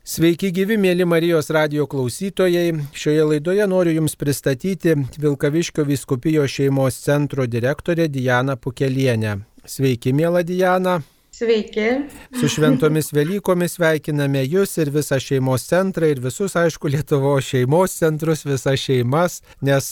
Sveiki gyvi, mėly Marijos radio klausytojai. Šioje laidoje noriu Jums pristatyti Vilkaviškio viskupijo šeimos centro direktorę Dianą Pukelienę. Sveiki, mėla Diana. Sveiki. Su šventomis Velykomis sveikiname Jūs ir visą šeimos centrą ir visus, aišku, Lietuvo šeimos centrus, visas šeimas, nes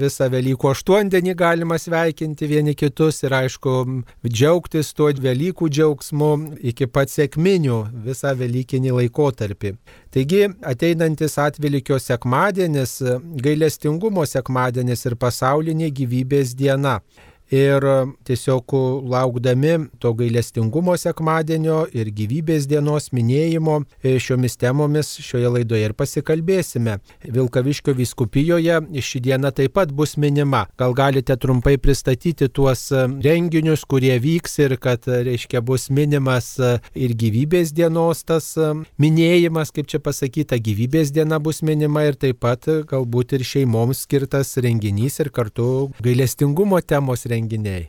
visą Velykų aštuondienį galima sveikinti vieni kitus ir, aišku, džiaugtis tuo Velykų džiaugsmu iki pat sėkminių visą Velykinį laikotarpį. Taigi, ateinantis atvilikio sekmadienis, gailestingumo sekmadienis ir pasaulinė gyvybės diena ir e, tiesiog laukdami to gailestingumo sekmadienio ir gyvybės dienos minėjimo e, šiomis temomis šioje laidoje ir pasikalbėsime. Vilkaviškio viskupijoje ši diena taip pat bus minima. Gal galite trumpai pristatyti tuos e, renginius, kurie vyks ir kad, reiškia, bus minimas ir gyvybės dienos tas minėjimas, kaip čia pasakyta, gyvybės diena bus minima ir taip pat galbūt ir šeimoms skirtas renginys ir kartu gailestingumo temos renginys renginiai?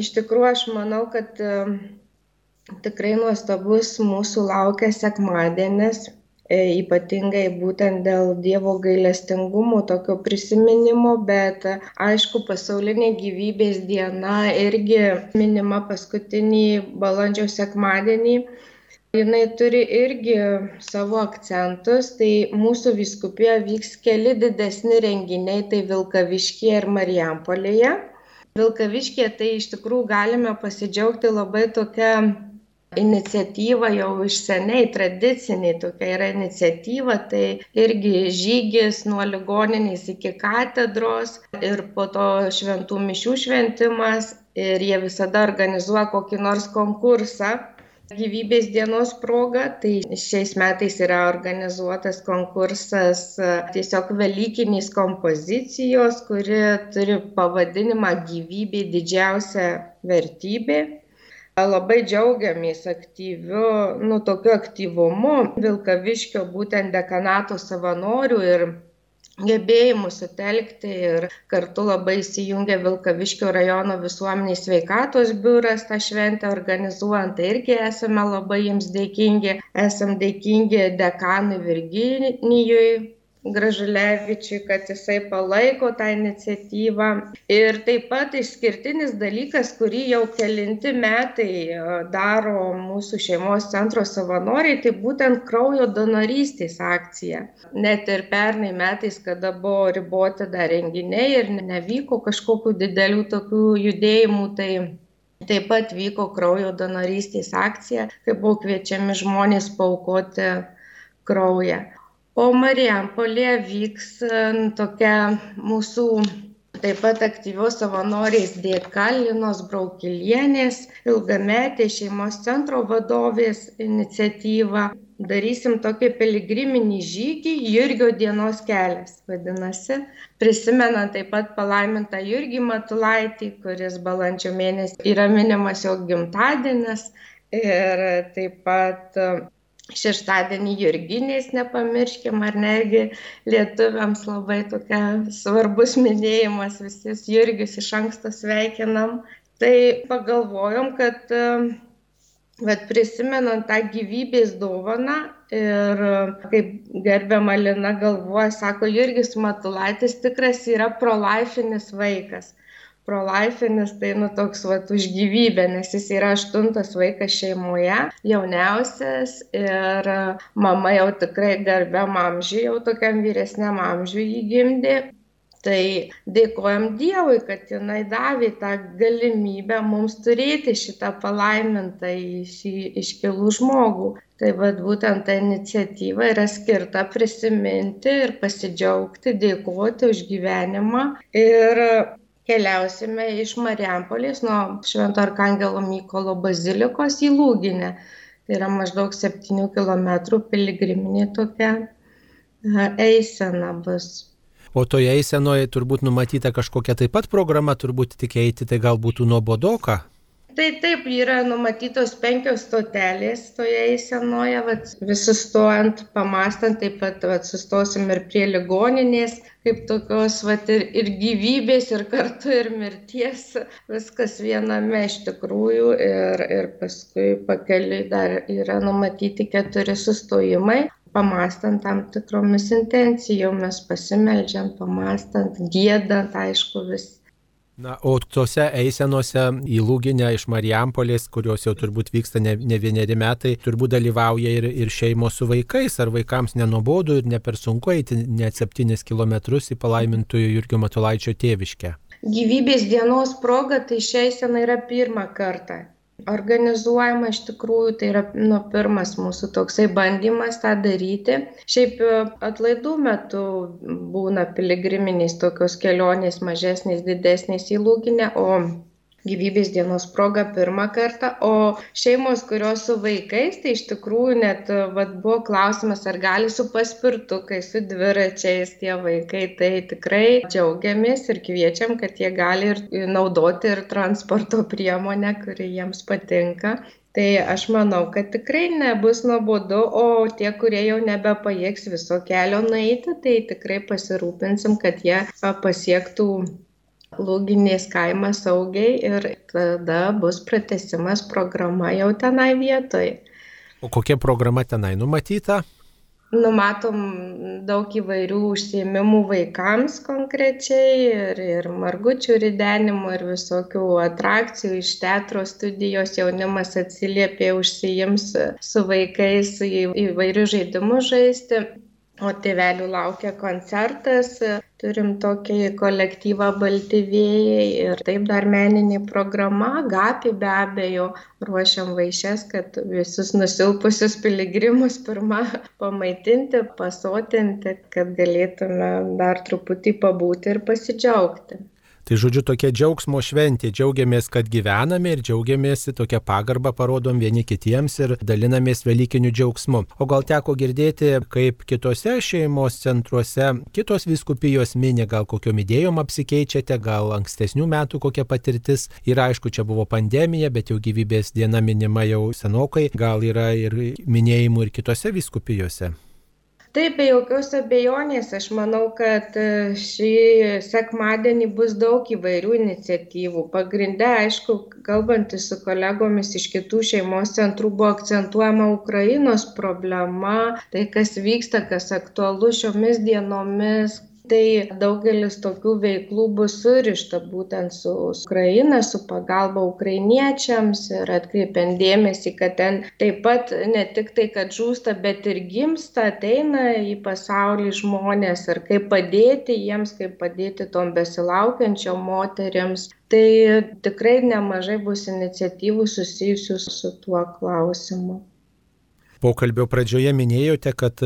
Iš tikrųjų, aš manau, kad tikrai nuostabus mūsų laukia sekmadienis, e, ypatingai būtent dėl Dievo gailestingumo, tokio prisiminimo, bet aišku, pasaulinė gyvybės diena irgi minima paskutinį balandžio sekmadienį. Jis turi irgi savo akcentus, tai mūsų viskupėje vyks keli didesni renginiai, tai Vilkaviškėje ir Marijampolėje vilkaviškyje tai iš tikrųjų galime pasidžiaugti labai tokia iniciatyva jau iš seniai tradiciniai tokia yra iniciatyva tai irgi žygis nuo ligoninės iki katedros ir po to šventų mišių šventimas ir jie visada organizuoja kokį nors konkursą gyvybės dienos proga tai šiais metais yra organizuotas konkursas tiesiog velykinės kompozicijos kuri turi pavadinimą gyvybė didžiausia vertybė. Labai džiaugiamės aktyviu nu tokiu aktyvumu vilkaviškio būtent dekanato savanorių ir gebėjimu sutelkti ir kartu labai įsijungė Vilkaviškio rajono visuomenės sveikatos biuras tą šventę organizuojant. Tai irgi esame labai jiems dėkingi. Esam dėkingi dekanui Virginijui Gražulevičiui, kad jisai palaiko tą iniciatyvą. Ir taip pat išskirtinis dalykas, kurį jau kelinti metai e, daro mūsų šeimos centro savanoriai, tai būtent kraujo donorystės akcija. Net ir pernai metais, kada buvo riboti dar renginiai ir nevyko kažkokių didelių tokių judėjimų, tai Taip pat vyko kraujo donorystės akcija, kai buvo kviečiami žmonės paukoti kraują o marijampolėje vyks tokia mūsų taip pat aktyvios savanorės dėka linos braukilienės ilgametė šeimos centro vadovės iniciatyva. Darysim tokį piligriminį žygį Jurgio dienos kelias, vadinasi, prisimenant taip pat palaimintą Jurgį Matulaitį, kuris balandžio mėnesį yra minimas jo gimtadienis. Ir taip pat šeštadienį jurginės nepamirškim, ar negi lietuviams labai tokia svarbus minėjimas, visus jurgius iš anksto sveikinam. Tai pagalvojom, kad bet prisimenant tą gyvybės dovaną ir kaip gerbiama Lina galvoja, sako, Jurgis Matulaitis tikras yra prolaifinis vaikas prolaifinis tai nu toks vat už gyvybę nes jis yra aštuntas vaikas šeimoje jauniausias ir mama jau tikrai garbiam amžiuj jau tokiam vyresniam amžiuj jį gimdė. Tai dėkojam dievui kad jinai davė tą galimybę mums turėti šitą palaimintąjį šį iškilų žmogų. Tai vat būtent ta iniciatyva yra skirta prisiminti ir pasidžiaugti dėkoti už gyvenimą. Ir keliausime iš Marijampolės nuo Švento Arkangelo Mykolo bazilikos į Lūginę. Tai yra maždaug 7 km piligriminė tokia eisena bus. O toje eisenoje turbūt numatyta kažkokia taip pat programa, turbūt tik eiti, tai gal būtų nuobodoka? Tai taip, yra numatytos penkios stotelės toje eisenoje, vat, visi stojant, pamastant, taip pat vat, sustosim ir prie ligoninės, kaip tokios vat, ir, ir gyvybės, ir kartu ir mirties, viskas viename iš tikrųjų. Ir, ir paskui pakeliui dar yra numatyti keturi sustojimai, pamastant tam tikromis intencijomis, pasimeldžiant, pamastant, gėdant, aišku, vis Na, o tose eisenose į Lūginę iš Marijampolės, kurios jau turbūt vyksta ne, ne vieneri metai, turbūt dalyvauja ir, ir šeimos su vaikais, ar vaikams nenuobodu ir ne per sunku eiti net 7 km į palaimintojų Jurgio Matulaičio tėviškę. Gyvybės dienos proga tai šiai senai yra pirmą kartą organizuojama iš tikrųjų tai yra nu pirmas mūsų toksai bandymas tą daryti. Šiaip e, atlaidų metu būna piligriminės tokios kelionės mažesnės didesnės į lūginę o gyvybės dienos proga pirmą kartą o šeimos kurios su vaikais tai iš tikrųjų net vat buvo klausimas ar gali su paspirtukais su dviračiais tie vaikai. Tai tikrai džiaugiamės ir kviečiam kad jie gali ir naudoti ir transporto priemonę kuri jiems patinka. Tai aš manau kad tikrai nebus nuobodu o tie kurie jau nebepajėgs viso kelio nueiti tai tikrai pasirūpinsim kad jie pasiektų Lūginės kaimą saugiai ir tada bus pratesimas programa jau tenai vietoj. O kokia programa tenai numatyta? Numatom daug įvairių užsiemimų vaikams konkrečiai ir, ir margučių ridenimų ir visokių atrakcijų iš teatro studijos jaunimas atsiliepė, užsijims su vaikais į, įvairius žaidimus žaisti o tėvelių laukia koncertas turim tokį kolektyvą balti vėjai ir taip dar meninė programa. Agapi be abejo ruošiam vaišes kad visus nusilpusius piligrimus pirma pamaitinti pasotinti kad galėtume dar truputį pabūti ir pasidžiaugti Tai žodžiu, tokia džiaugsmo šventė. Džiaugiamės, kad gyvename ir džiaugiamės tokią pagarbą parodom vieni kitiems ir dalinamės Velykiniu džiaugsmu. O gal teko girdėti, kaip kitose šeimos centruose kitos viskupijos minė, gal kokiom idėjom apsikeičiate, gal ankstesnių metų kokia patirtis. Ir aišku, čia buvo pandemija, bet jau gyvybės diena minima jau senokai. Gal yra ir minėjimų ir kitose viskupijose taip be jokios abejonės aš manau kad e, šį sekmadienį bus daug įvairių iniciatyvų. Pagrinde aišku kalbantis su kolegomis iš kitų šeimos centrų buvo akcentuojama ukrainos problema tai kas vyksta kas aktualu šiomis dienomis tai daugelis tokių veiklų bus surišta būtent su Ukraina, su pagalba ukrainiečiams ir atkreipiant dėmesį, kad ten taip pat ne tik tai, kad žūsta, bet ir gimsta, ateina į pasaulį žmonės ir kaip padėti jiems, kaip padėti tom besilaukiančiom moteriams. Tai tikrai nemažai bus iniciatyvų susijusių su tuo klausimu. Pokalbio pradžioje minėjote, kad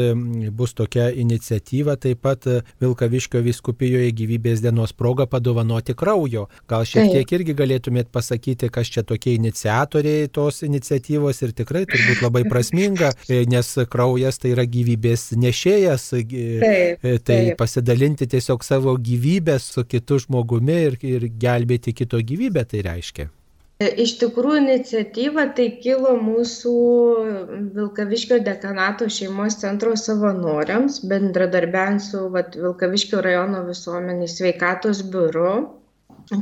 bus tokia iniciatyva taip pat e, Vilkaviškio viskupijoje gyvybės dienos proga padovanoti kraujo. Gal šiek tiek irgi galėtumėt pasakyti, kas čia tokie iniciatoriai tos iniciatyvos ir tikrai turbūt labai prasminga, e, nes kraujas tai yra gyvybės nešėjas, e, taip, tai taip. pasidalinti tiesiog savo gyvybę su kitu žmogumi ir, ir gelbėti kito gyvybę tai reiškia. Iš tikrųjų iniciatyva tai kilo mūsų Vilkaviškio dekanato šeimos centro savanoriams, bendradarbiant su vat, Vilkaviškio rajono visuomenės sveikatos biuru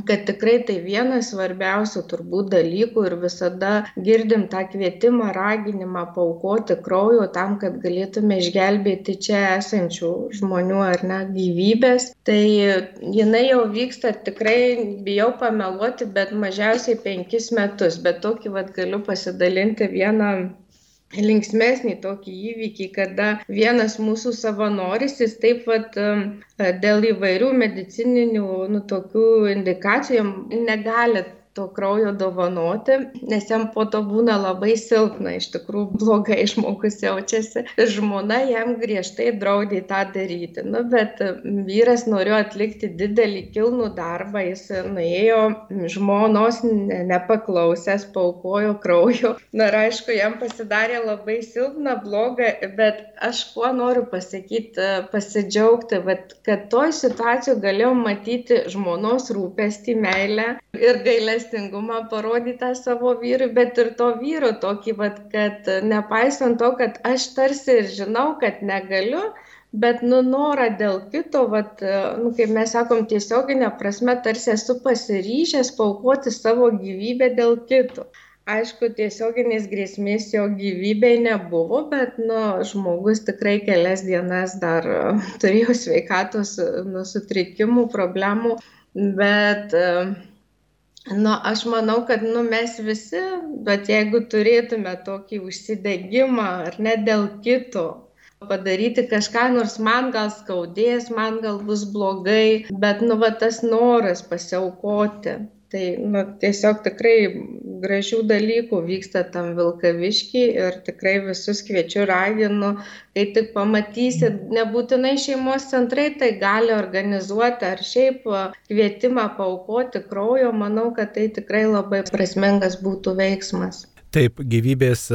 kad tikrai tai vienas svarbiausių turbūt dalykų ir visada girdim tą kvietimą, raginimą paukoti kraujo tam, kad galėtume išgelbėti čia esančių žmonių ar ne gyvybės. Tai jinai jau vyksta tikrai, bijau pameluoti, bet mažiausiai penkis metus, bet tokį vad galiu pasidalinti vieną linksmesnį tokį įvykį, kada vienas mūsų savanoris, jis taip pat dėl įvairių medicininių nu, tokių indikacijų negali to kraujo dovanoti, nes jam po to būna labai silpna, iš tikrųjų blogai žmogus jaučiasi. Žmona jam griežtai draudė tą daryti. Nu, bet vyras norėjo atlikti didelį kilnų darbą, jis nuėjo žmonos nepaklausęs, paukojo kraujo. Na ir aišku, jam pasidarė labai silpna, bloga, bet aš kuo noriu pasakyti, pasidžiaugti, vat, kad toj situacijoje galėjau matyti žmonos rūpestį, meilę ir gailestį gailestingumą parodyti savo vyrui, bet ir to vyro tokį, vat, kad nepaisant to, kad aš tarsi ir žinau, kad negaliu, bet nu norą dėl kito, vat, nu, kaip mes sakom, tiesioginė prasme, tarsi esu pasiryžęs paukoti savo gyvybę dėl kito. Aišku tiesioginės grėsmės jo gyvybei nebuvo bet nu žmogus tikrai kelias dienas dar turėjo sveikatos nu sutrikimų problemų bet nu aš manau kad nu mes visi vat jeigu turėtume tokį užsidegimą ar ne dėl kito padaryti kažką nors man gal skaudės man gal bus blogai bet nu va tas noras pasiaukoti tai nu tiesiog tikrai gražių dalykų vyksta tam vilkavišky ir tikrai visus kviečiu raginu kai tik pamatysit nebūtinai šeimos centrai tai gali organizuoti ar šiaip kvietimą paaukoti kraujo manau kad tai tikrai labai prasmingas būtų veiksmas Taip, gyvybės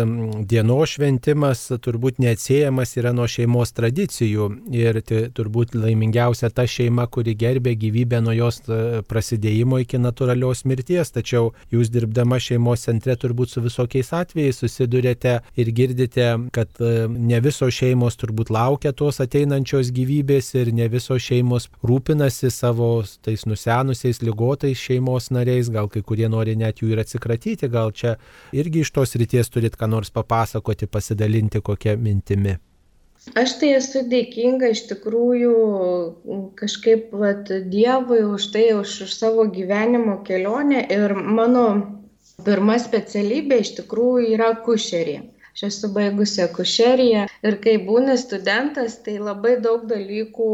dienos šventimas turbūt neatsiejamas yra nuo šeimos tradicijų ir turbūt laimingiausia ta šeima, kuri gerbė gyvybę nuo jos e, prasidėjimo iki natūralios mirties. Tačiau jūs dirbdama šeimos centre turbūt su visokiais atvejais susidurėte ir girdite, kad e, ne visos šeimos turbūt laukia tos ateinančios gyvybės ir ne visos šeimos rūpinasi savo tais nusenusiais, lygotais šeimos nariais, gal kai kurie nori net jų ir atsikratyti, gal čia irgi iš tos ryties turit ką nors papasakoti, pasidalinti kokią mintimi? Aš tai esu dėkinga iš tikrųjų kažkaip vat, Dievui už tai, už, už savo gyvenimo kelionę ir mano pirma specialybė iš tikrųjų yra kušerė aš esu baigusi akušeriją ir kai būni studentas tai labai daug dalykų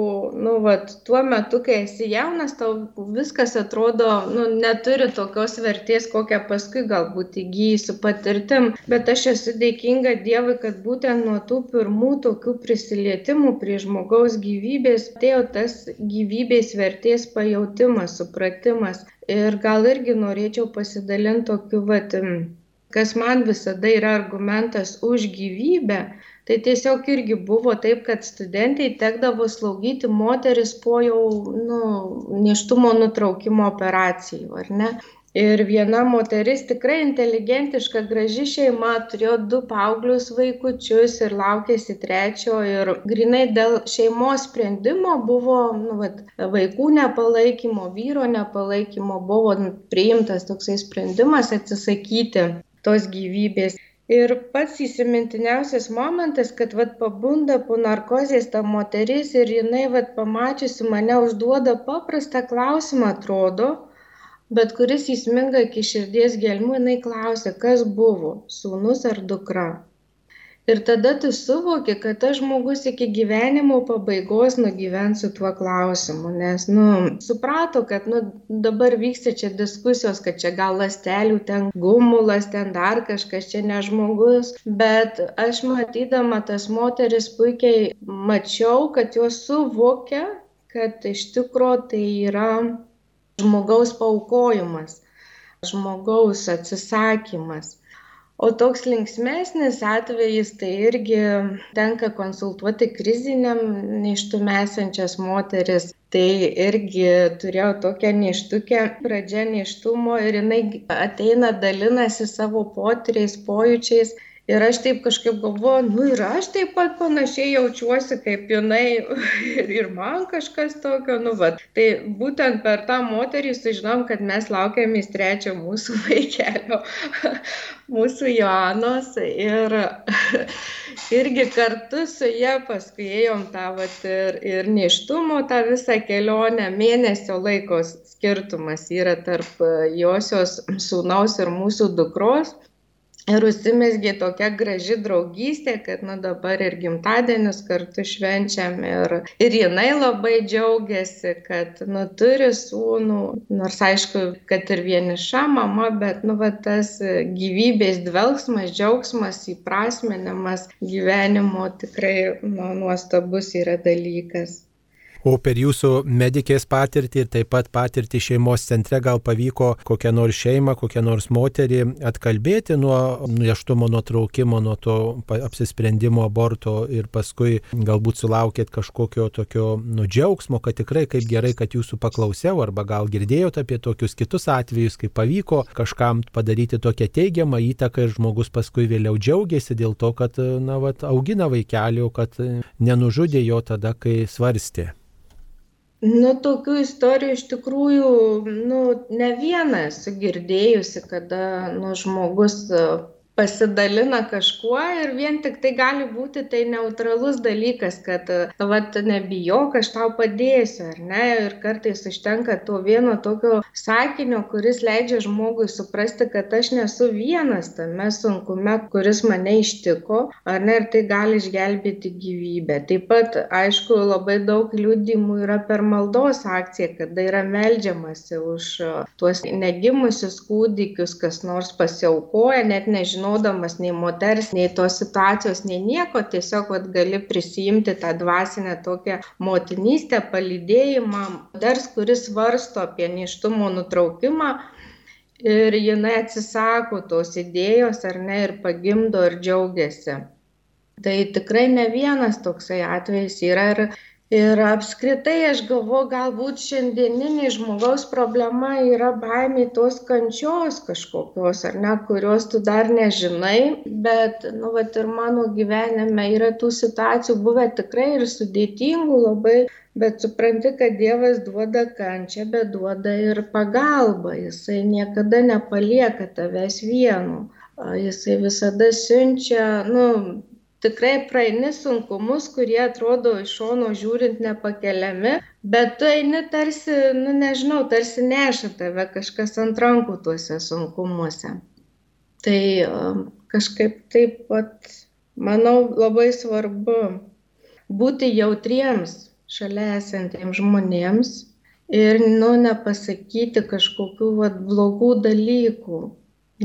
nu vat tuo metu kai esi jaunas tau viskas atrodo nu neturi tokios vertės kokią paskui galbūt įgyji su patirtim. Bet aš esu dėkinga dievui kad būtent nuo tų pirmų tokių prisilietimų prie žmogaus gyvybės atėjo tas gyvybės vertės pajautimas supratimas. Ir gal irgi norėčiau pasidalint tokiu vat kas man visada yra argumentas už gyvybę, tai tiesiog irgi buvo taip, kad studentai tekdavo slaugyti moteris po jau nu, neštumo nutraukimo operacijų, ar ne? Ir viena moteris tikrai inteligentiška, graži šeima, turėjo du paauglius vaikučius ir laukėsi trečio. Ir grinai dėl šeimos sprendimo buvo, nu, vat, vaikų nepalaikymo, vyro nepalaikymo, buvo priimtas toksai sprendimas atsisakyti tos gyvybės. Ir pats įsimintiniausias momentas, kad vat pabunda po narkozės ta moteris ir jinai vat pamačiusi mane užduoda paprastą klausimą, atrodo, bet kuris įsminga iki širdies gelmių, jinai klausia, kas buvo, sūnus ar dukra ir tada tu suvoki kad tas žmogus iki gyvenimo pabaigos nugyvens su tuo klausimu nes nu suprato kad nu dabar vyksta čia diskusijos kad čia gal ląstelių ten gumulas ten dar kažkas čia ne žmogus. Bet aš matydama tas moteris puikiai mačiau kad jos suvokia kad iš tikro tai yra žmogaus paaukojimas žmogaus atsisakymas o toks linksmesnis atvejis tai irgi tenka konsultuoti kriziniam nėštume esančias moteris. Tai irgi turėjau tokią nėštukę pradžia nėštumo ir jinai ateina dalinasi savo potyriais pojūčiais ir aš taip kažkaip galvoju nu ir aš taip pat panašiai jaučiuosi kaip jinai ir ir man kažkas tokio nu vat. Tai būtent per tą moterį sužinojom kad mes laukiamės trečio mūsų vaikelio mūsų joanos. Ir irgi kartu su ja paskui ėjom tą vat ir ir nėštumo tą visą kelionę. Mėnesio laiko skirtumas yra tarp josios sūnaus ir mūsų dukros ir užsimezgė tokia graži draugystė kad nu dabar ir gimtadienius kartu švenčiam ir ir jinai labai džiaugiasi kad nu turi sūnų nors aišku kad ir vieniša mama bet nu va tas gyvybės dvelksmas džiaugsmas įprasminimas gyvenimo tikrai nu nuostabus yra dalykas O per jūsų medikės patirtį ir taip pat patirtį šeimos centre gal pavyko kokią nors šeimą, kokią nors moterį atkalbėti nuo neštumo nutraukimo, nuo to apsisprendimo aborto ir paskui galbūt sulaukėt kažkokio tokio nudžiaugsmo, kad tikrai kaip gerai, kad jūsų paklausiau arba gal girdėjote apie tokius kitus atvejus, kai pavyko kažkam padaryti tokią teigiamą įtaką ir žmogus paskui vėliau džiaugiasi dėl to, kad na, vat, augina vaikelį, kad nenužudė jo tada, kai svarstė. Nu, tokių istorijų iš tikrųjų, nu, ne vieną esu girdėjusi, kada, nu, žmogus pasidalina kažkuo ir vien tik tai gali būti tai neutralus dalykas, kad, vat, nebijok, aš tau padėsiu, ar ne? Ir kartais užtenka to vieno tokio sakinio, kuris leidžia žmogui suprasti, kad aš nesu vienas tame sunkume, kuris mane ištiko, ar ne? Ir tai gali išgelbėti gyvybę. Taip pat, aišku, labai daug liūdimų yra per maldos akciją, kada yra melžiamasi už tuos negimusius kūdikius, kas nors pasiaukoja, net nežinau nežinodamas nei moters, nei tos situacijos, nei nieko, tiesiog vat, gali prisijimti tą dvasinę tokią motinystę, palydėjimą, moters, kuris varsto apie neštumo nutraukimą ir jinai atsisako tos idėjos ar ne ir pagimdo ir džiaugiasi. Tai tikrai ne vienas toksai atvejis yra ir ir apskritai aš galvoju galbūt šiandieninė žmogaus problema yra baimė tos kančios kažkokios ar ne kurios tu dar nežinai bet nu vat ir mano gyvenime yra tų situacijų buvę tikrai ir sudėtingų labai bet supranti kad dievas duoda kančią bet duoda ir pagalbą. Jisai niekada nepalieka tavęs vieno jisai visada siunčia nu tikrai praeini sunkumus, kurie atrodo iš šono žiūrint nepakeliami, bet tu eini tarsi, nu nežinau, tarsi neša tave kažkas ant rankų tuose sunkumuose. Tai um, kažkaip taip pat, manau, labai svarbu būti jautriems šalia esantiems žmonėms ir, nu, nepasakyti kažkokių vat, blogų dalykų,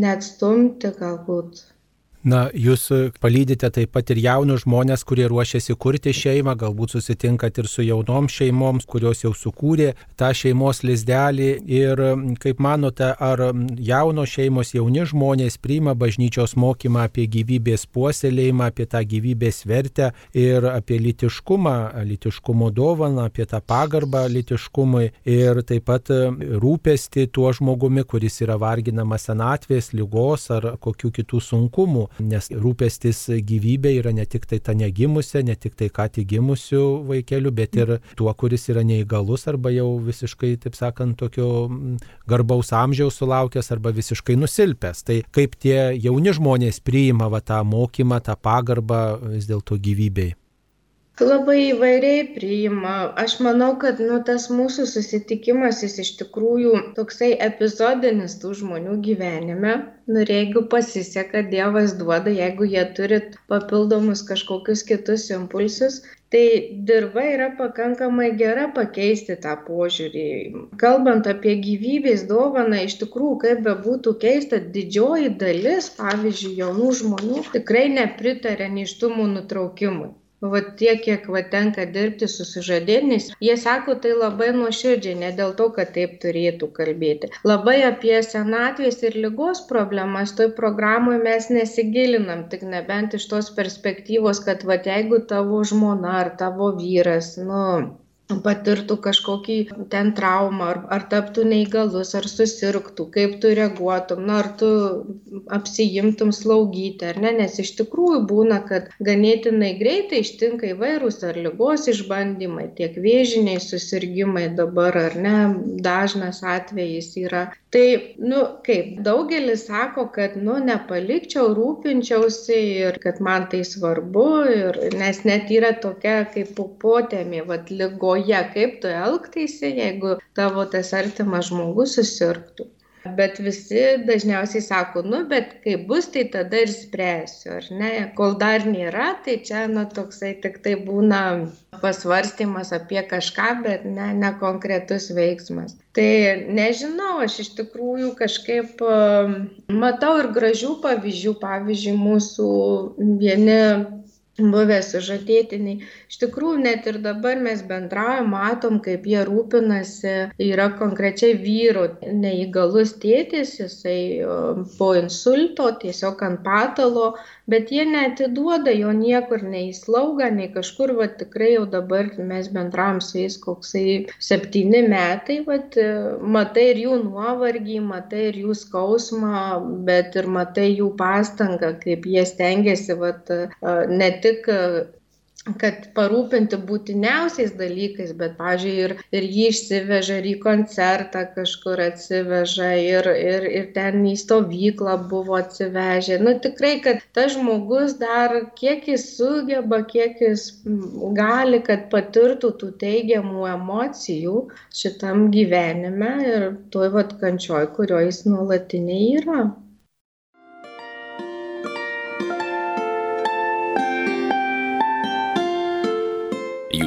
neatstumti galbūt Na, jūs palydite taip pat ir jaunus žmonės, kurie ruošiasi kurti šeimą, galbūt susitinkat ir su jaunom šeimoms, kurios jau sukūrė tą šeimos lizdelį. Ir kaip manote, ar jaunos šeimos, jauni žmonės priima bažnyčios mokymą apie gyvybės puoselėjimą, apie tą gyvybės vertę ir apie litiškumą, litiškumo dovaną, apie tą pagarbą litiškumui ir taip pat rūpesti tuo žmogumi, kuris yra varginamas senatvės, lygos ar kokių kitų sunkumų nes rūpestis gyvybė yra ne tik tai ta negimusia, ne tik tai ką tik gimusiu vaikeliu, bet ir tuo, kuris yra neįgalus arba jau visiškai, taip sakant, tokio garbaus amžiaus sulaukęs arba visiškai nusilpęs. Tai kaip tie jauni žmonės priima va, tą mokymą, tą pagarbą vis dėlto gyvybei. Labai įvairiai priima. Aš manau, kad nu, tas mūsų susitikimas jis iš tikrųjų toksai epizodinis tų žmonių gyvenime. Nu, ir jeigu pasiseka, Dievas duoda, jeigu jie turi papildomus kažkokius kitus impulsus, tai dirba yra pakankamai gera pakeisti tą požiūrį. Kalbant apie gyvybės dovaną, iš tikrųjų, kaip bebūtų keista, didžioji dalis, pavyzdžiui, jaunų žmonių tikrai nepritarė neištumų nutraukimui. Vat tiek, kiek va tenka dirbti su sužadėtiniais, jie sako tai labai nuoširdžiai, ne dėl to, kad taip turėtų kalbėti. Labai apie senatvės ir lygos problemas toj programoje mes nesigilinam, tik nebent iš tos perspektyvos, kad va jeigu tavo žmona ar tavo vyras, nu, patirtų kažkokį ten traumą, ar, ar taptų neįgalus, ar susirgtų, kaip tu reaguotum, na, ar tu apsijimtum slaugyti, ar ne, nes iš tikrųjų būna, kad ganėtinai greitai ištinka įvairūs ar lygos išbandymai, tiek vėžiniai susirgymai dabar, ar ne, dažnas atvejis yra. Tai, nu, kaip, daugelis sako, kad, nu, nepalikčiau, rūpinčiausi ir kad man tai svarbu, ir, nes net yra tokia kaip potėmė, vad, lygoje galvoje, kaip tu elgtaisi, jeigu tavo tas artimas žmogus susirgtų. Bet visi dažniausiai sako, nu, bet kai bus, tai tada ir spręsiu, ar ne? Kol dar nėra, tai čia, nu, toksai tik tai būna pasvarstymas apie kažką, bet ne, ne konkretus veiksmas. Tai nežinau, aš iš tikrųjų kažkaip um, matau ir gražių pavyzdžių. Pavyzdžiui, mūsų vieni buvę sužadėtiniai. Iš tikrųjų, net ir dabar mes bendraujam, matom, kaip jie rūpinasi. Yra konkrečiai vyro neįgalus tėtis, jisai po insulto tiesiog ant patalo, bet jie netiduoda jo niekur, nei slaugą, nei kažkur, va tikrai jau dabar mes bendraujam su jais koksai septyni metai, va, matai ir jų nuovargį, matai ir jų skausmą, bet ir matai jų pastangą, kaip jie stengiasi, va, ne tik tik kad parūpinti būtiniausiais dalykais, bet, pažiūrėjau, ir, ir jį išsiveža, ir į koncertą kažkur atsiveža, ir, ir, ir ten į stovyklą buvo atsivežę. Nu, tikrai, kad tas žmogus dar kiek jis sugeba, kiek jis gali, kad patirtų tų teigiamų emocijų šitam gyvenime ir toj vat kančioj, kurioje jis nuolatiniai yra.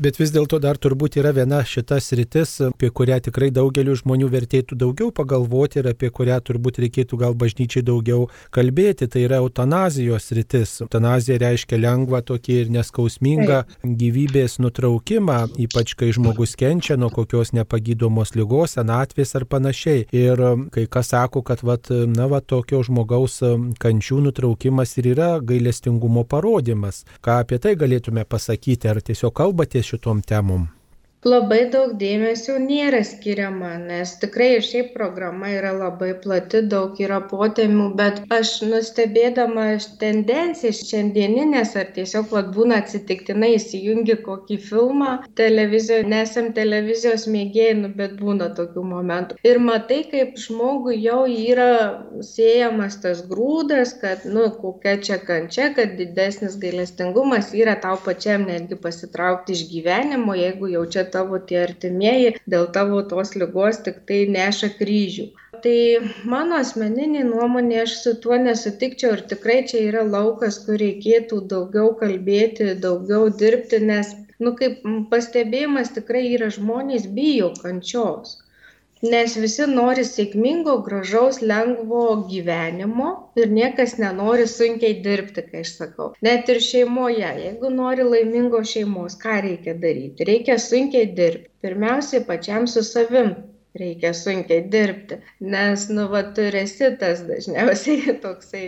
Bet vis dėlto dar turbūt yra viena šita sritis, apie kurią tikrai daugeliu žmonių vertėtų daugiau pagalvoti ir apie kurią turbūt reikėtų gal bažnyčiai daugiau kalbėti. Tai yra eutanazijos sritis. Eutanazija reiškia lengvą tokį ir neskausmingą gyvybės nutraukimą, ypač kai žmogus kenčia nuo kokios nepagydomos lygos, senatvės ar panašiai. Ir kai kas sako, kad vat, na, va, tokio žmogaus kančių nutraukimas ir yra gailestingumo parodimas. Ką apie tai galėtume pasakyti, ar tiesiog kalbatės šitom temom? Labai daug dėmesio nėra skiriama, nes tikrai ir šiaip programa yra labai plati, daug yra potemių, bet aš nustebėdama tendencijas šiandieninės ar tiesiog vat, būna atsitiktinai įsijungi kokį filmą televizijoje, nesam televizijos mėgėjai, nu, bet būna tokių momentų. Ir matai, kaip žmogui jau yra siejamas tas grūdas, kad, nu, kokia čia kančia, kad didesnis gailestingumas yra tau pačiam netgi pasitraukti iš gyvenimo, jeigu jau čia tavo tie artimieji dėl tavo tos lygos tik tai neša kryžių. Tai mano asmeninė nuomonė, aš su tuo nesutikčiau ir tikrai čia yra laukas, kur reikėtų daugiau kalbėti, daugiau dirbti, nes, nu, kaip pastebėjimas tikrai yra žmonės bijo kančios nes visi nori sėkmingo, gražaus, lengvo gyvenimo ir niekas nenori sunkiai dirbti, kai aš sakau. Net ir šeimoje, jeigu nori laimingos šeimos, ką reikia daryti? Reikia sunkiai dirbti. Pirmiausiai pačiam su savim reikia sunkiai dirbti, nes, nu, va, tu esi tas dažniausiai toksai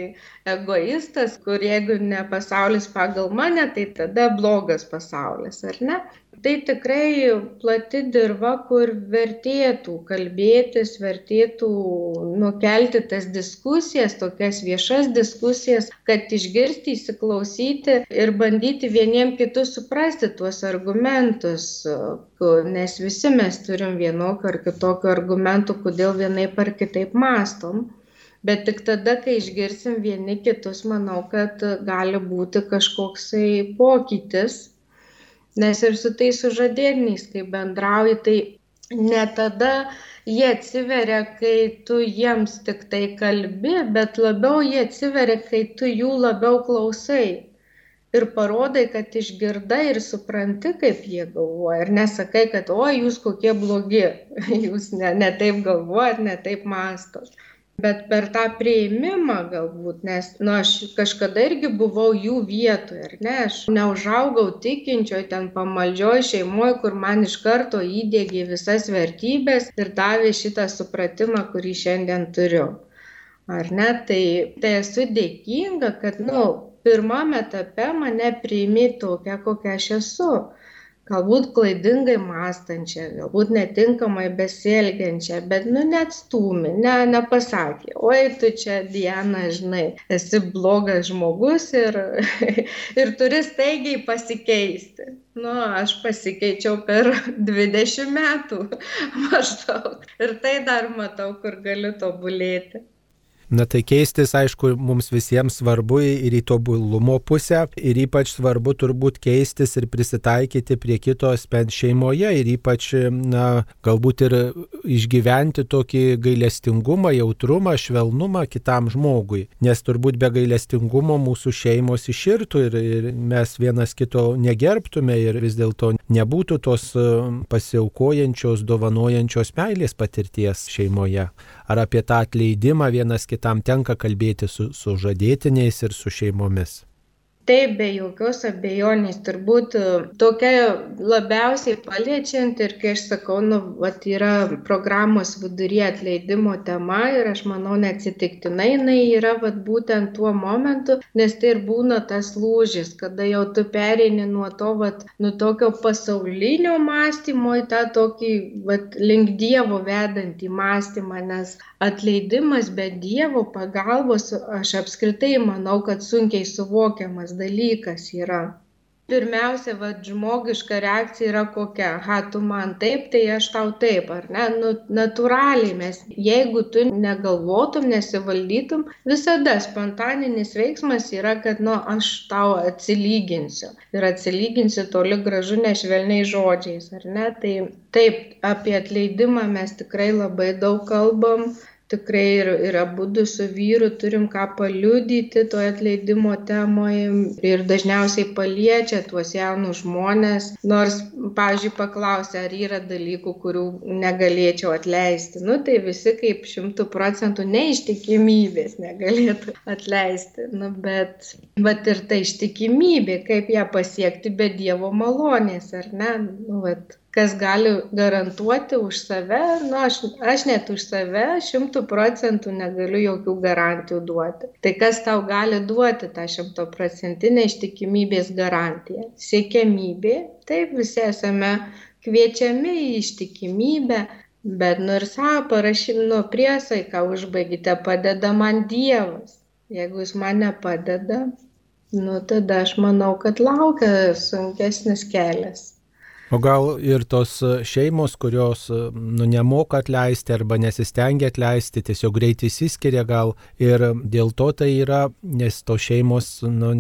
egoistas, kur jeigu ne pasaulis pagal mane, tai tada blogas pasaulis, ar ne? Tai tikrai plati dirva, kur vertėtų kalbėtis, vertėtų nukelti tas diskusijas, tokias viešas diskusijas, kad išgirsti, įsiklausyti ir bandyti vieniem kitus suprasti tuos argumentus, nes visi mes turim vienokių ar kitokių argumentų, kodėl vienaip ar kitaip mastom. Bet tik tada, kai išgirsim vieni kitus, manau, kad gali būti kažkoksai pokytis Nes ir su tais sužadėtiniais, kai bendrauji, tai ne tada jie atsiveria, kai tu jiems tik tai kalbi, bet labiau jie atsiveria, kai tu jų labiau klausai. Ir parodai, kad išgirdai ir supranti, kaip jie galvoja. Ir nesakai, kad, o, jūs kokie blogi, jūs ne, ne taip galvojat, ne taip mastot bet per tą prieimimą galbūt, nes, nu, aš kažkada irgi buvau jų vietoje, ar ne, aš neužaugau tikinčioj ten pamaldžioj šeimoje, kur man iš karto įdėgė visas vertybės ir davė šitą supratimą, kurį šiandien turiu. Ar ne, tai, tai esu dėkinga, kad, nu, pirmame etape mane priimi tokia, kokia aš esu galbūt klaidingai mąstančią, galbūt netinkamai besielgiančią, bet, nu, net stūmi, ne, nepasakė, oi, tu čia, Diana, žinai, esi blogas žmogus ir, ir turi staigiai pasikeisti. Nu, aš pasikeičiau per 20 metų maždaug ir tai dar matau, kur galiu tobulėti. Na tai keistis, aišku, mums visiems svarbu ir į tobulumo pusę, ir ypač svarbu turbūt keistis ir prisitaikyti prie kito asmens šeimoje, ir ypač, na, galbūt ir išgyventi tokį gailestingumą, jautrumą, švelnumą kitam žmogui. Nes turbūt be gailestingumo mūsų šeimos iširtų ir, ir mes vienas kito negerbtume ir vis dėlto nebūtų tos pasiaukojančios, dovanojančios meilės patirties šeimoje. Ar apie tą atleidimą vienas kitam tenka kalbėti su, su žadėtiniais ir su šeimomis? Taip, be jokios abejonės, turbūt e, tokia labiausiai paliečianti ir kai aš sakau, nu, vat yra programos viduryje atleidimo tema ir aš manau neatsitiktinai jinai yra vat būtent tuo momentu, nes tai ir būna tas lūžis, kada jau tu pereini nuo to, vat, nuo tokio pasaulinio mąstymo į tą tokį, vat, link Dievo vedantį mąstymą, nes atleidimas be Dievo pagalbos, aš apskritai manau, kad sunkiai suvokiamas dalykas yra. Pirmiausia vat žmogiška reakcija yra kokia? Aha tu man taip tai aš tau taip ar ne? Nu natūraliai mes jeigu tu negalvotum nesivaldytum visada spontaninis veiksmas yra kad nu aš tau atsilyginsiu. Ir atsilyginsiu toli gražu ne švelniais žodžiais ar ne? Tai taip apie atleidimą mes tikrai labai daug kalbam tikrai ir, ir abudu su vyru turim ką paliudyti toje atleidimo temoje ir dažniausiai paliečia tuos jaunus žmonės, nors, pavyzdžiui, paklausia, ar yra dalykų, kurių negalėčiau atleisti. Nu, tai visi kaip šimtų procentų neištikimybės negalėtų atleisti. Nu, bet, bet ir ta ištikimybė, kaip ją pasiekti be Dievo malonės, ar ne? Nu, vat, kas gali garantuoti už save, nu, aš, aš net už save šimtų procentų negaliu jokių garantijų duoti. Tai kas tau gali duoti tą šimtoprocentinę ištikimybės garantiją? Siekiamybė, taip visi esame kviečiami į ištikimybę, bet nu ir savo parašym, nu priesaiką užbaigite, padeda man Dievas. Jeigu jis man nepadeda, nu tada aš manau, kad laukia sunkesnis kelias. O gal ir tos šeimos, kurios nu, nemoka atleisti arba nesistengia atleisti, tiesiog greitai įsiskiria gal. Ir dėl to tai yra, nes tos šeimos nu,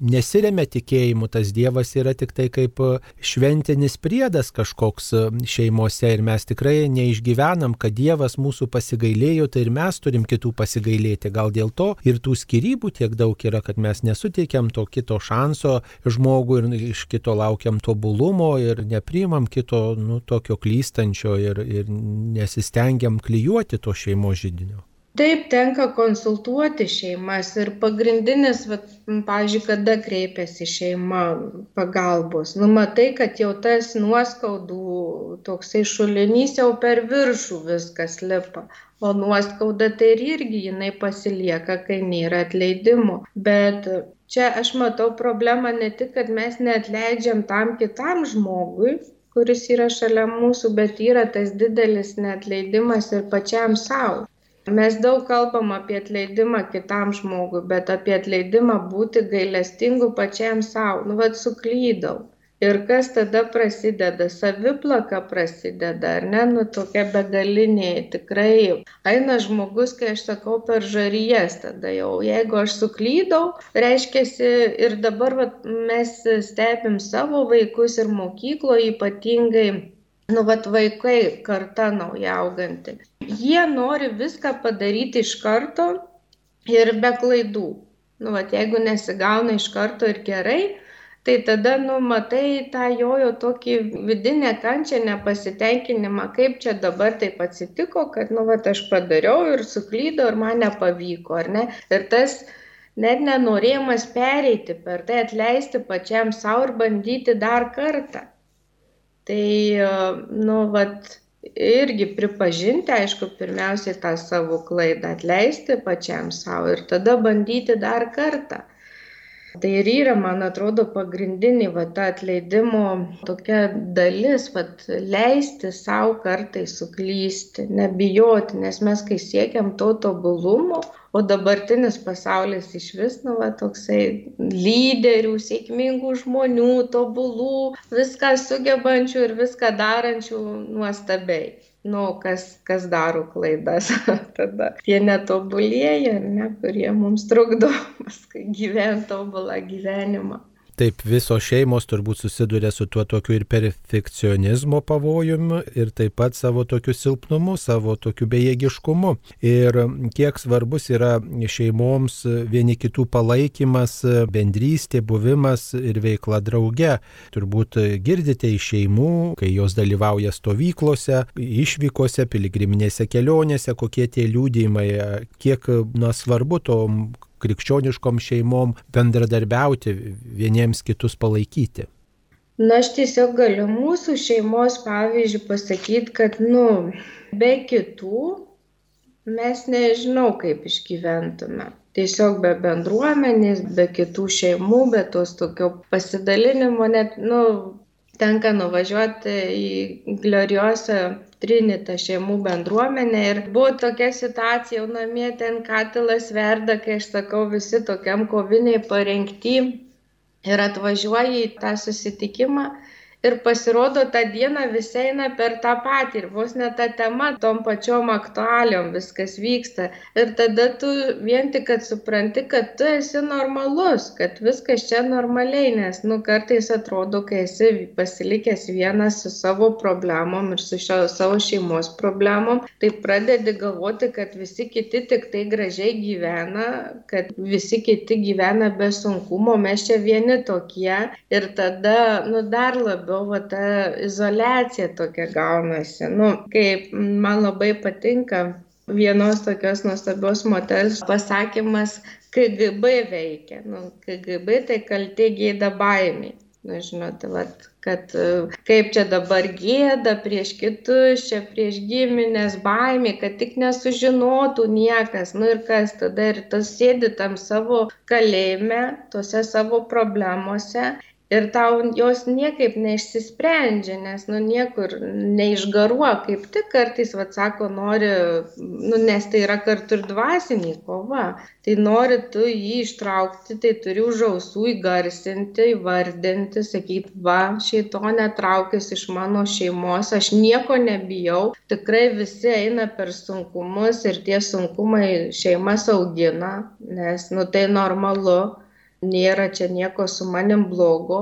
nesiremia tikėjimu, tas Dievas yra tik tai kaip e, šventinis priedas kažkoks e, šeimose ir mes tikrai neišgyvenam, kad Dievas mūsų pasigailėjo, tai ir mes turim kitų pasigailėti. Gal dėl to ir tų skirybų tiek daug yra, kad mes nesuteikiam to kito šanso žmogui ir iš kito laukiam tobulumo ir nepriimam kito, nu, tokio klystančio ir, ir nesistengiam klyjuoti to šeimos žydinio. Taip, tenka konsultuoti šeimas ir pagrindinis, vat, pavyzdžiui, kada kreipiasi šeima pagalbos. Numatai, kad jau tas nuoskaudų toksai šulinys jau per viršų viskas lipa. O nuoskauda tai ir irgi jinai pasilieka, kai nėra atleidimo. Bet čia aš matau problemą ne tik, kad mes neatleidžiam tam kitam žmogui, kuris yra šalia mūsų, bet yra tas didelis neatleidimas ir pačiam savo. Mes daug kalbam apie atleidimą kitam žmogui, bet apie atleidimą būti gailestingu pačiam savo. Nu, vad suklydau. Ir kas tada prasideda? Saviplaka prasideda, ar ne? Nu, tokia begalinė. Tikrai eina žmogus, kai aš sakau, per žaryjas tada jau. Jeigu aš suklydau, reiškia, ir dabar vat, mes stebim savo vaikus ir mokykloje ypatingai nu vat vaikai karta nauja auganti. Jie nori viską padaryti iš karto ir be klaidų. Nu vat jeigu nesigauna iš karto ir gerai tai tada nu matai tą jojo tokį vidinę kančią nepasitenkinimą kaip čia dabar taip atsitiko kad nu vat aš padariau ir suklydau ir man nepavyko ar ne? Ir tas net nenorėjimas pereiti per tai atleisti pačiam sau ir bandyti dar kartą tai nu vat irgi pripažinti aišku pirmiausiai tą savo klaidą atleisti pačiam sau ir tada bandyti dar kartą. Tai ir yra man atrodo pagrindinė va ta atleidimo tokia dalis vat leisti sau kartais suklysti nebijoti nes mes kai siekiam to tobulumo o dabartinis pasaulis išvis nu va toksai lyderių sėkmingų žmonių tobulų viską sugebančių ir viską darančių nuostabiai nu, kas, kas daro klaidas. Tada tie netobulėja, ne, kurie mums trukdo paskui gyventi tobulą gyvenimą. Taip, visos šeimos turbūt susiduria su tuo tokiu ir perfekcionizmo pavojumi ir taip pat savo tokiu silpnumu, savo tokiu bejėgiškumu. Ir kiek svarbus yra šeimoms vieni kitų palaikymas, bendrystė, buvimas ir veikla drauge. Turbūt girdite iš šeimų, kai jos dalyvauja stovyklose, išvykose, piligriminėse kelionėse, kokie tie liūdėjimai, kiek na, svarbu to krikščioniškom šeimom bendradarbiauti, vieniems kitus palaikyti? Na, aš tiesiog galiu mūsų šeimos pavyzdžių pasakyti, kad, nu, be kitų mes nežinau, kaip išgyventume. Tiesiog be bendruomenės, be kitų šeimų, be tos tokio pasidalinimo, net, nu, tenka nuvažiuoti į gloriosą trinitą šeimų bendruomenę ir buvo tokia situacija jau namie ten katilas verda kai aš sakau visi tokiam kovinėj parengty ir atvažiuoji į tą susitikimą ir pasirodo tą dieną visi eina per tą patį ir vos ne ta tema tom pačiom aktualijom viskas vyksta. Ir tada tu vien tik kad supranti kad tu esi normalus kad viskas čia normaliai nes nu kartais atrodo kai esi pasilikęs vienas su savo problemom ir su šio savo šeimos problemom tai pradedi galvoti kad visi kiti tiktai gražiai gyvena kad visi kiti gyvena be sunkumų mes čia vieni tokie. Ir tada nu dar labiau labiau va ta izoliacija tokia gaunasi. Nu, kaip man labai patinka vienos tokios nuostabios moters pasakymas, KGB veikia. Nu, KGB tai kaltė gėda baimiai. Na, žinot, vat, kad kaip čia dabar gėda prieš kitus, čia prieš giminės baimė, kad tik nesužinotų niekas. Nu ir kas tada ir tas sėdi tam savo kalėjime, tose savo problemose ir tau jos niekaip neišsisprendžia nes nu niekur neišgaruoja kaip tik kartais vat sako nori nu nes tai yra kartu ir dvasinė kova. Tai nori tu jį ištraukti tai turi už ausų įgarsinti įvardinti sakyt va šėtone traukis iš mano šeimos aš nieko nebijau tikrai visi eina per sunkumus ir tie sunkumai šeimas augina nes nu tai normalu nėra čia nieko su manim blogo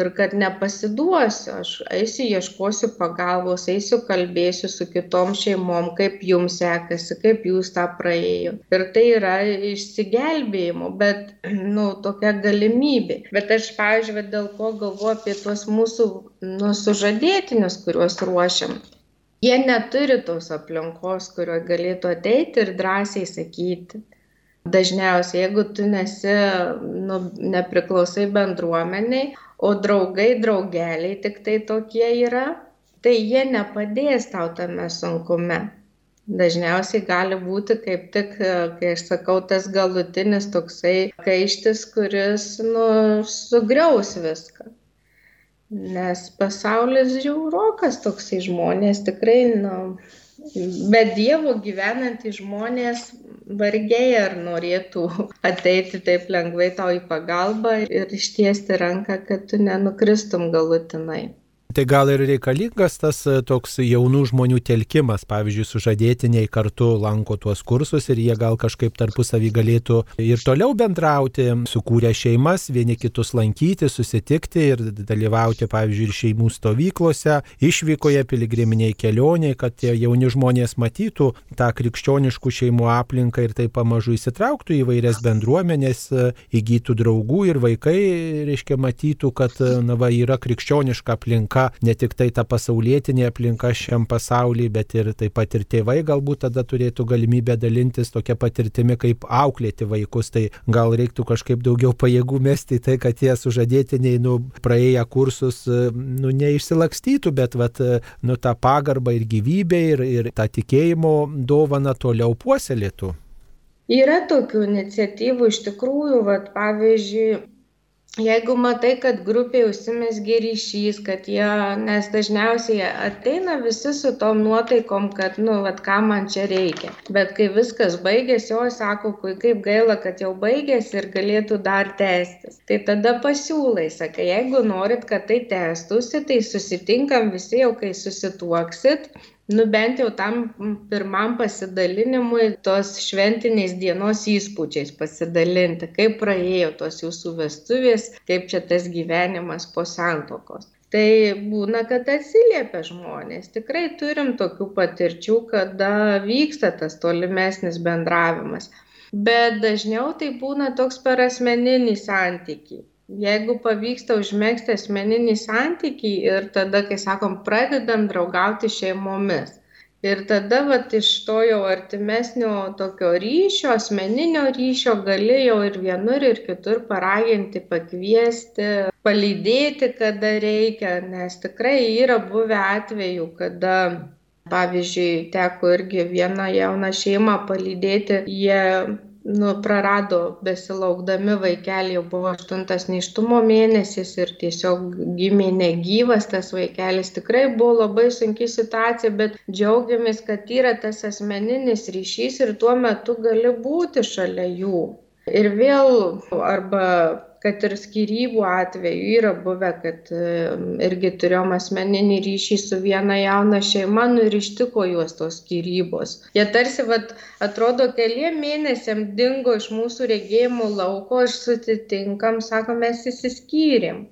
ir kad nepasiduosiu aš eisiu ieškosiu pagalbos eisiu kalbėsiu su kitom šeimom kaip jum sekasi kaip jūs tą praėjot. Ir tai yra išsigelbėjimo bet nu tokia galimybė. Bet aš pavyzdžiui dėl ko galvoju apie tuos mūsų nu sužadėtinius kuriuos ruošiam jie neturi tos aplinkos kurioj galėtų ateiti ir drąsiai sakyti dažniausiai jeigu tu nesi nu nepriklausai bendruomenei o draugai draugeliai tiktai tokie yra tai jie nepadės tau tame sunkume. Dažniausiai gali būti kaip tik kai aš sakau tas galutinis toksai kaištis kuris nu sugriaus viską. Nes pasaulis žiaurokas toksai žmonės tikrai nu be dievo gyvenantys žmonės vargiai ar norėtų ateiti taip lengvai tau į pagalbą ir ištiesti ranką kad tu nenukristum galutinai Tai gal ir reikalingas tas e, toks jaunų žmonių telkimas, pavyzdžiui, sužadėtiniai kartu lanko tuos kursus ir jie gal kažkaip tarpusavį galėtų ir toliau bendrauti, sukūrę šeimas, vieni kitus lankyti, susitikti ir dalyvauti, pavyzdžiui, ir šeimų stovyklose, išvykoje, piligriminiai kelioniai, kad tie jauni žmonės matytų tą krikščioniškų šeimų aplinką ir tai pamažu įsitrauktų į vairias bendruomenės, e, įgytų draugų ir vaikai, reiškia, matytų, kad na, va, yra krikščioniška aplinka aplinka, ne tik tai ta pasaulietinė aplinka šiam pasaulyje, bet ir taip pat ir tėvai galbūt tada turėtų galimybę dalintis tokia patirtimi, kaip auklėti vaikus. Tai gal reiktų kažkaip daugiau pajėgų mesti tai, kad tie sužadėtiniai, nu, praėję kursus, nu, neišsilakstytų, bet, vat, nu, tą pagarbą ir gyvybę ir, ir tą tikėjimo dovaną toliau puoselėtų. Yra tokių iniciatyvų iš tikrųjų, vat, pavyzdžiui, jeigu matai kad grupėj užsimezgė ryšys kad jie nes dažniausiai ateina visi su tom nuotaikom kad nu vat kam man čia reikia. Bet kai viskas baigiasi oi sako kaip gaila kad jau baigėsi ir galėtų dar tęstis. Tai tada pasiūlai sakai jeigu norit kad tai tęstųsi tai susitinkam visi jau kai susituoksit nu bent jau tam pirmam pasidalinimui tos šventinės dienos įspūdžiais pasidalinti, kaip praėjo tos jūsų vestuvės, kaip čia tas gyvenimas po santokos. Tai būna, kad atsiliepia žmonės. Tikrai turim tokių patirčių, kada vyksta tas tolimesnis bendravimas. Bet dažniau tai būna toks per asmeninį santykį jeigu pavyksta užmėgsti asmeninį santykį ir tada, kai sakom, pradedam draugauti šeimomis. Ir tada vat, iš to jau artimesnio tokio ryšio, asmeninio ryšio gali jau ir vienur, ir kitur paraginti, pakviesti, palydėti, kada reikia, nes tikrai yra buvę atvejų, kada Pavyzdžiui, teko irgi vieną jauną šeimą palydėti, jie nu prarado besilaukdami vaikelį jau buvo aštuntas nėštumo mėnesis ir tiesiog gimė negyvas tas vaikelis tikrai buvo labai sunki situacija bet džiaugiamės kad yra tas asmeninis ryšys ir tuo metu gali būti šalia jų. Ir vėl arba kad ir skyrybų atveju yra buvę, kad irgi turėjom asmeninį ryšį su viena jauna šeima, nu ir ištiko juos tos skyrybos. Jie tarsi, vat, atrodo, keliem mėnesiam dingo iš mūsų regėjimų lauko, aš sutitinkam, sako, mes įsiskyrėm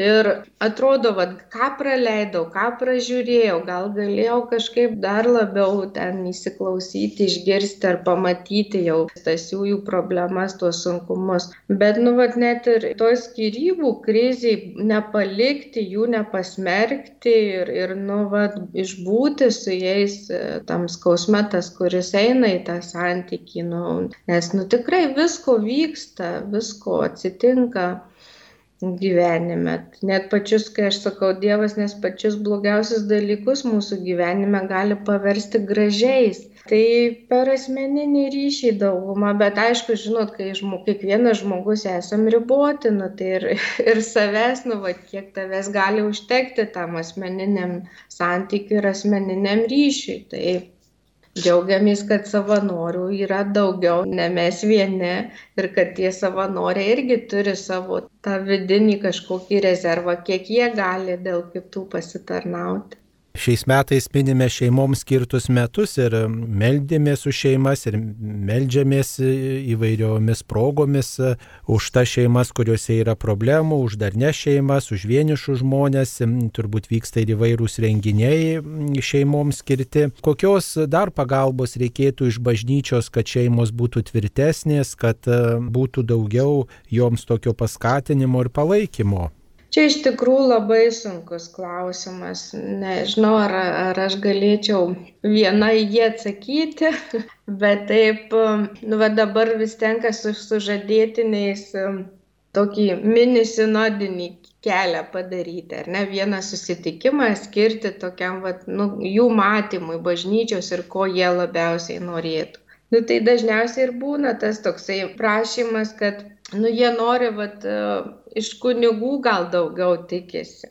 ir atrodo vat ką praleidau ką pražiūrėjau gal galėjau kažkaip dar labiau ten įsiklausyti išgirsti ar pamatyti jau tas jų problemas tuos sunkumus. Bet nu vat net ir toj skyrybų krizėj nepalikti jų nepasmerkti ir ir nu vat išbūti su jais e, tam skausme tas kuris eina į tą santykį nu nes nu tikrai visko vyksta visko atsitinka gyvenime. Net pačius, kai aš sakau Dievas, nes pačius blogiausius dalykus mūsų gyvenime gali paversti gražiais. Tai per asmeninį ryšį daugumą, bet aišku, žinot, kai žmog, kiekvienas žmogus esam riboti, nu, tai ir, ir savęs, nu, va, kiek tavęs gali užtekti tam asmeniniam santykiui ir asmeniniam ryšiui. Tai džiaugiamės kad savanorių yra daugiau ne mes vieni ir kad tie savanoriai irgi turi savo tą vidinį kažkokį rezervą kiek jie gali dėl kitų pasitarnauti Šiais metais minime šeimoms skirtus metus ir meldėmės už šeimas ir meldžiamės įvairiomis progomis už tas šeimas, kuriuose yra problemų, už darnes šeimas, už vienišus žmonės. Turbūt vyksta ir įvairūs renginiai šeimoms skirti. Kokios dar pagalbos reikėtų iš bažnyčios, kad šeimos būtų tvirtesnės, kad būtų daugiau joms tokio paskatinimo ir palaikymo? Čia iš tikrųjų labai sunkus klausimas. Nežinau, ar, ar aš galėčiau viena į jį atsakyti, bet taip, nu, va dabar vis tenka su sužadėtiniais um, tokį mini sinodinį kelią padaryti, ar ne vieną susitikimą skirti tokiam, va, nu, jų matymui bažnyčios ir ko jie labiausiai norėtų. Nu, tai dažniausiai ir būna tas toksai prašymas, kad nu, jie nori vat, iš kunigų gal daugiau tikisi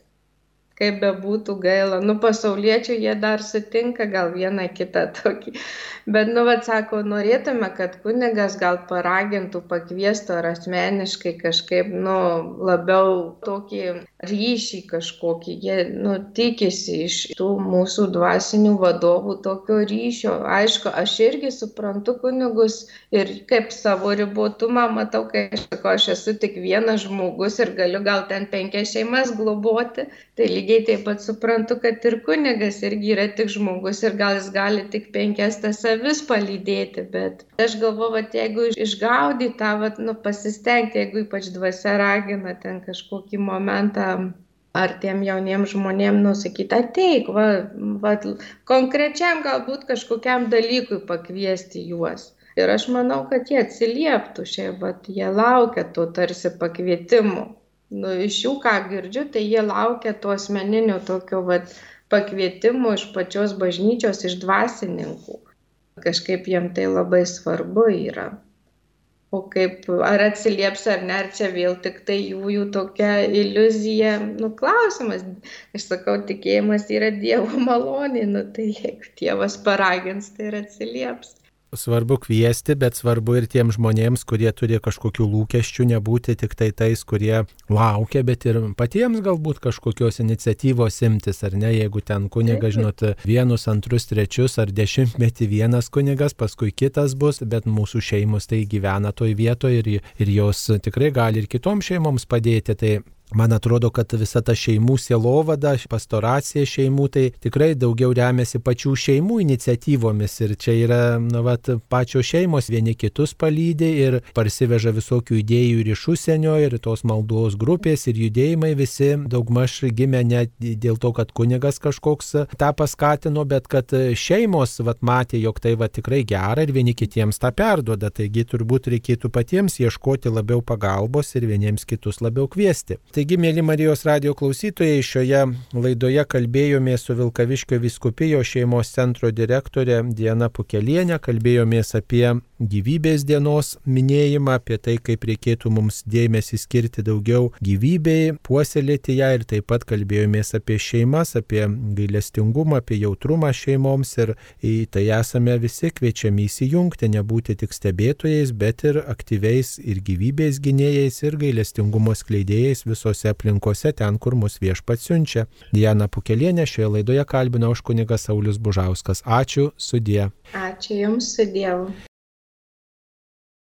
kaip bebūtų gaila. Nu, pasauliečių jie dar sutinka gal vieną kitą tokį. Bet, nu, vad sako, norėtume, kad kunigas gal paragintų, pakviestų ar asmeniškai kažkaip, nu, labiau tokį ryšį kažkokį. Jie, nu, tikisi iš tų mūsų dvasinių vadovų tokio ryšio. Aišku, aš irgi suprantu kunigus ir kaip savo ribotumą matau, kai aš sakau, aš esu tik vienas žmogus ir galiu gal ten penkias šeimas globoti. Tai lygiai taip pat suprantu, kad ir kunigas irgi yra tik žmogus ir gal jis gali tik penkias tas avis palydėti, bet aš galvoju, kad jeigu išgaudyti tą, vat, nu, pasistengti, jeigu ypač dvasia ragina ten kažkokį momentą ar tiem jauniem žmonėm nusakyti, ateik, va, va, konkrečiam galbūt kažkokiam dalykui pakviesti juos. Ir aš manau, kad jie atsilieptų šiaip, bet jie laukia to tarsi pakvietimų nu, iš jų, ką girdžiu, tai jie laukia to asmeninio tokio vat, pakvietimo iš pačios bažnyčios, iš dvasininkų. Kažkaip jiem tai labai svarbu yra. O kaip, ar atsilieps ar ne, ar čia vėl tik tai jų, jų tokia iliuzija, nu klausimas, aš sakau, tikėjimas yra Dievo malonė, nu tai jeigu Dievas paragins, tai ir atsilieps. Svarbu kviesti, bet svarbu ir tiems žmonėms, kurie turi kažkokių lūkesčių, nebūti tik tai tais, kurie laukia, bet ir patiems galbūt kažkokios iniciatyvos imtis, ar ne, jeigu ten kunigas, žinot, vienus, antrus, trečius ar dešimtmetį vienas kunigas, paskui kitas bus, bet mūsų šeimos tai gyvena toj vietoje ir, ir jos tikrai gali ir kitoms šeimoms padėti. Tai Man atrodo, kad visa ta šeimų sielovada, pastoracija šeimų, tai tikrai daugiau remiasi pačių šeimų iniciatyvomis ir čia yra, na, vat, pačios šeimos vieni kitus palydė ir parsiveža visokių idėjų ir iš užsienio ir tos maldos grupės ir judėjimai visi daugmaž gimė ne dėl to, kad kunigas kažkoks tą paskatino, bet kad šeimos vat, matė, jog tai va tikrai gera ir vieni kitiems tą perduoda. Taigi turbūt reikėtų patiems ieškoti labiau pagalbos ir vieniems kitus labiau kviesti. Taigi, mėly Marijos radio klausytojai, šioje laidoje kalbėjomės su Vilkaviškio viskupijo šeimos centro direktorė Diena Pukelienė, kalbėjomės apie gyvybės dienos minėjimą, apie tai, kaip reikėtų mums dėmesį skirti daugiau gyvybei, puoselėti ją ir taip pat kalbėjomės apie šeimas, apie gailestingumą, apie jautrumą šeimoms ir į tai esame visi kviečiami įsijungti, nebūti tik stebėtojais, bet ir aktyviais ir gyvybės gynėjais ir gailestingumo skleidėjais visose aplinkose ten, kur mus viešpat siunčia. Diana Pukelienė šioje laidoje kalbino už kunigas Saulis Bužauskas. Ačiū, sudie. Ačiū Jums, su Dievu.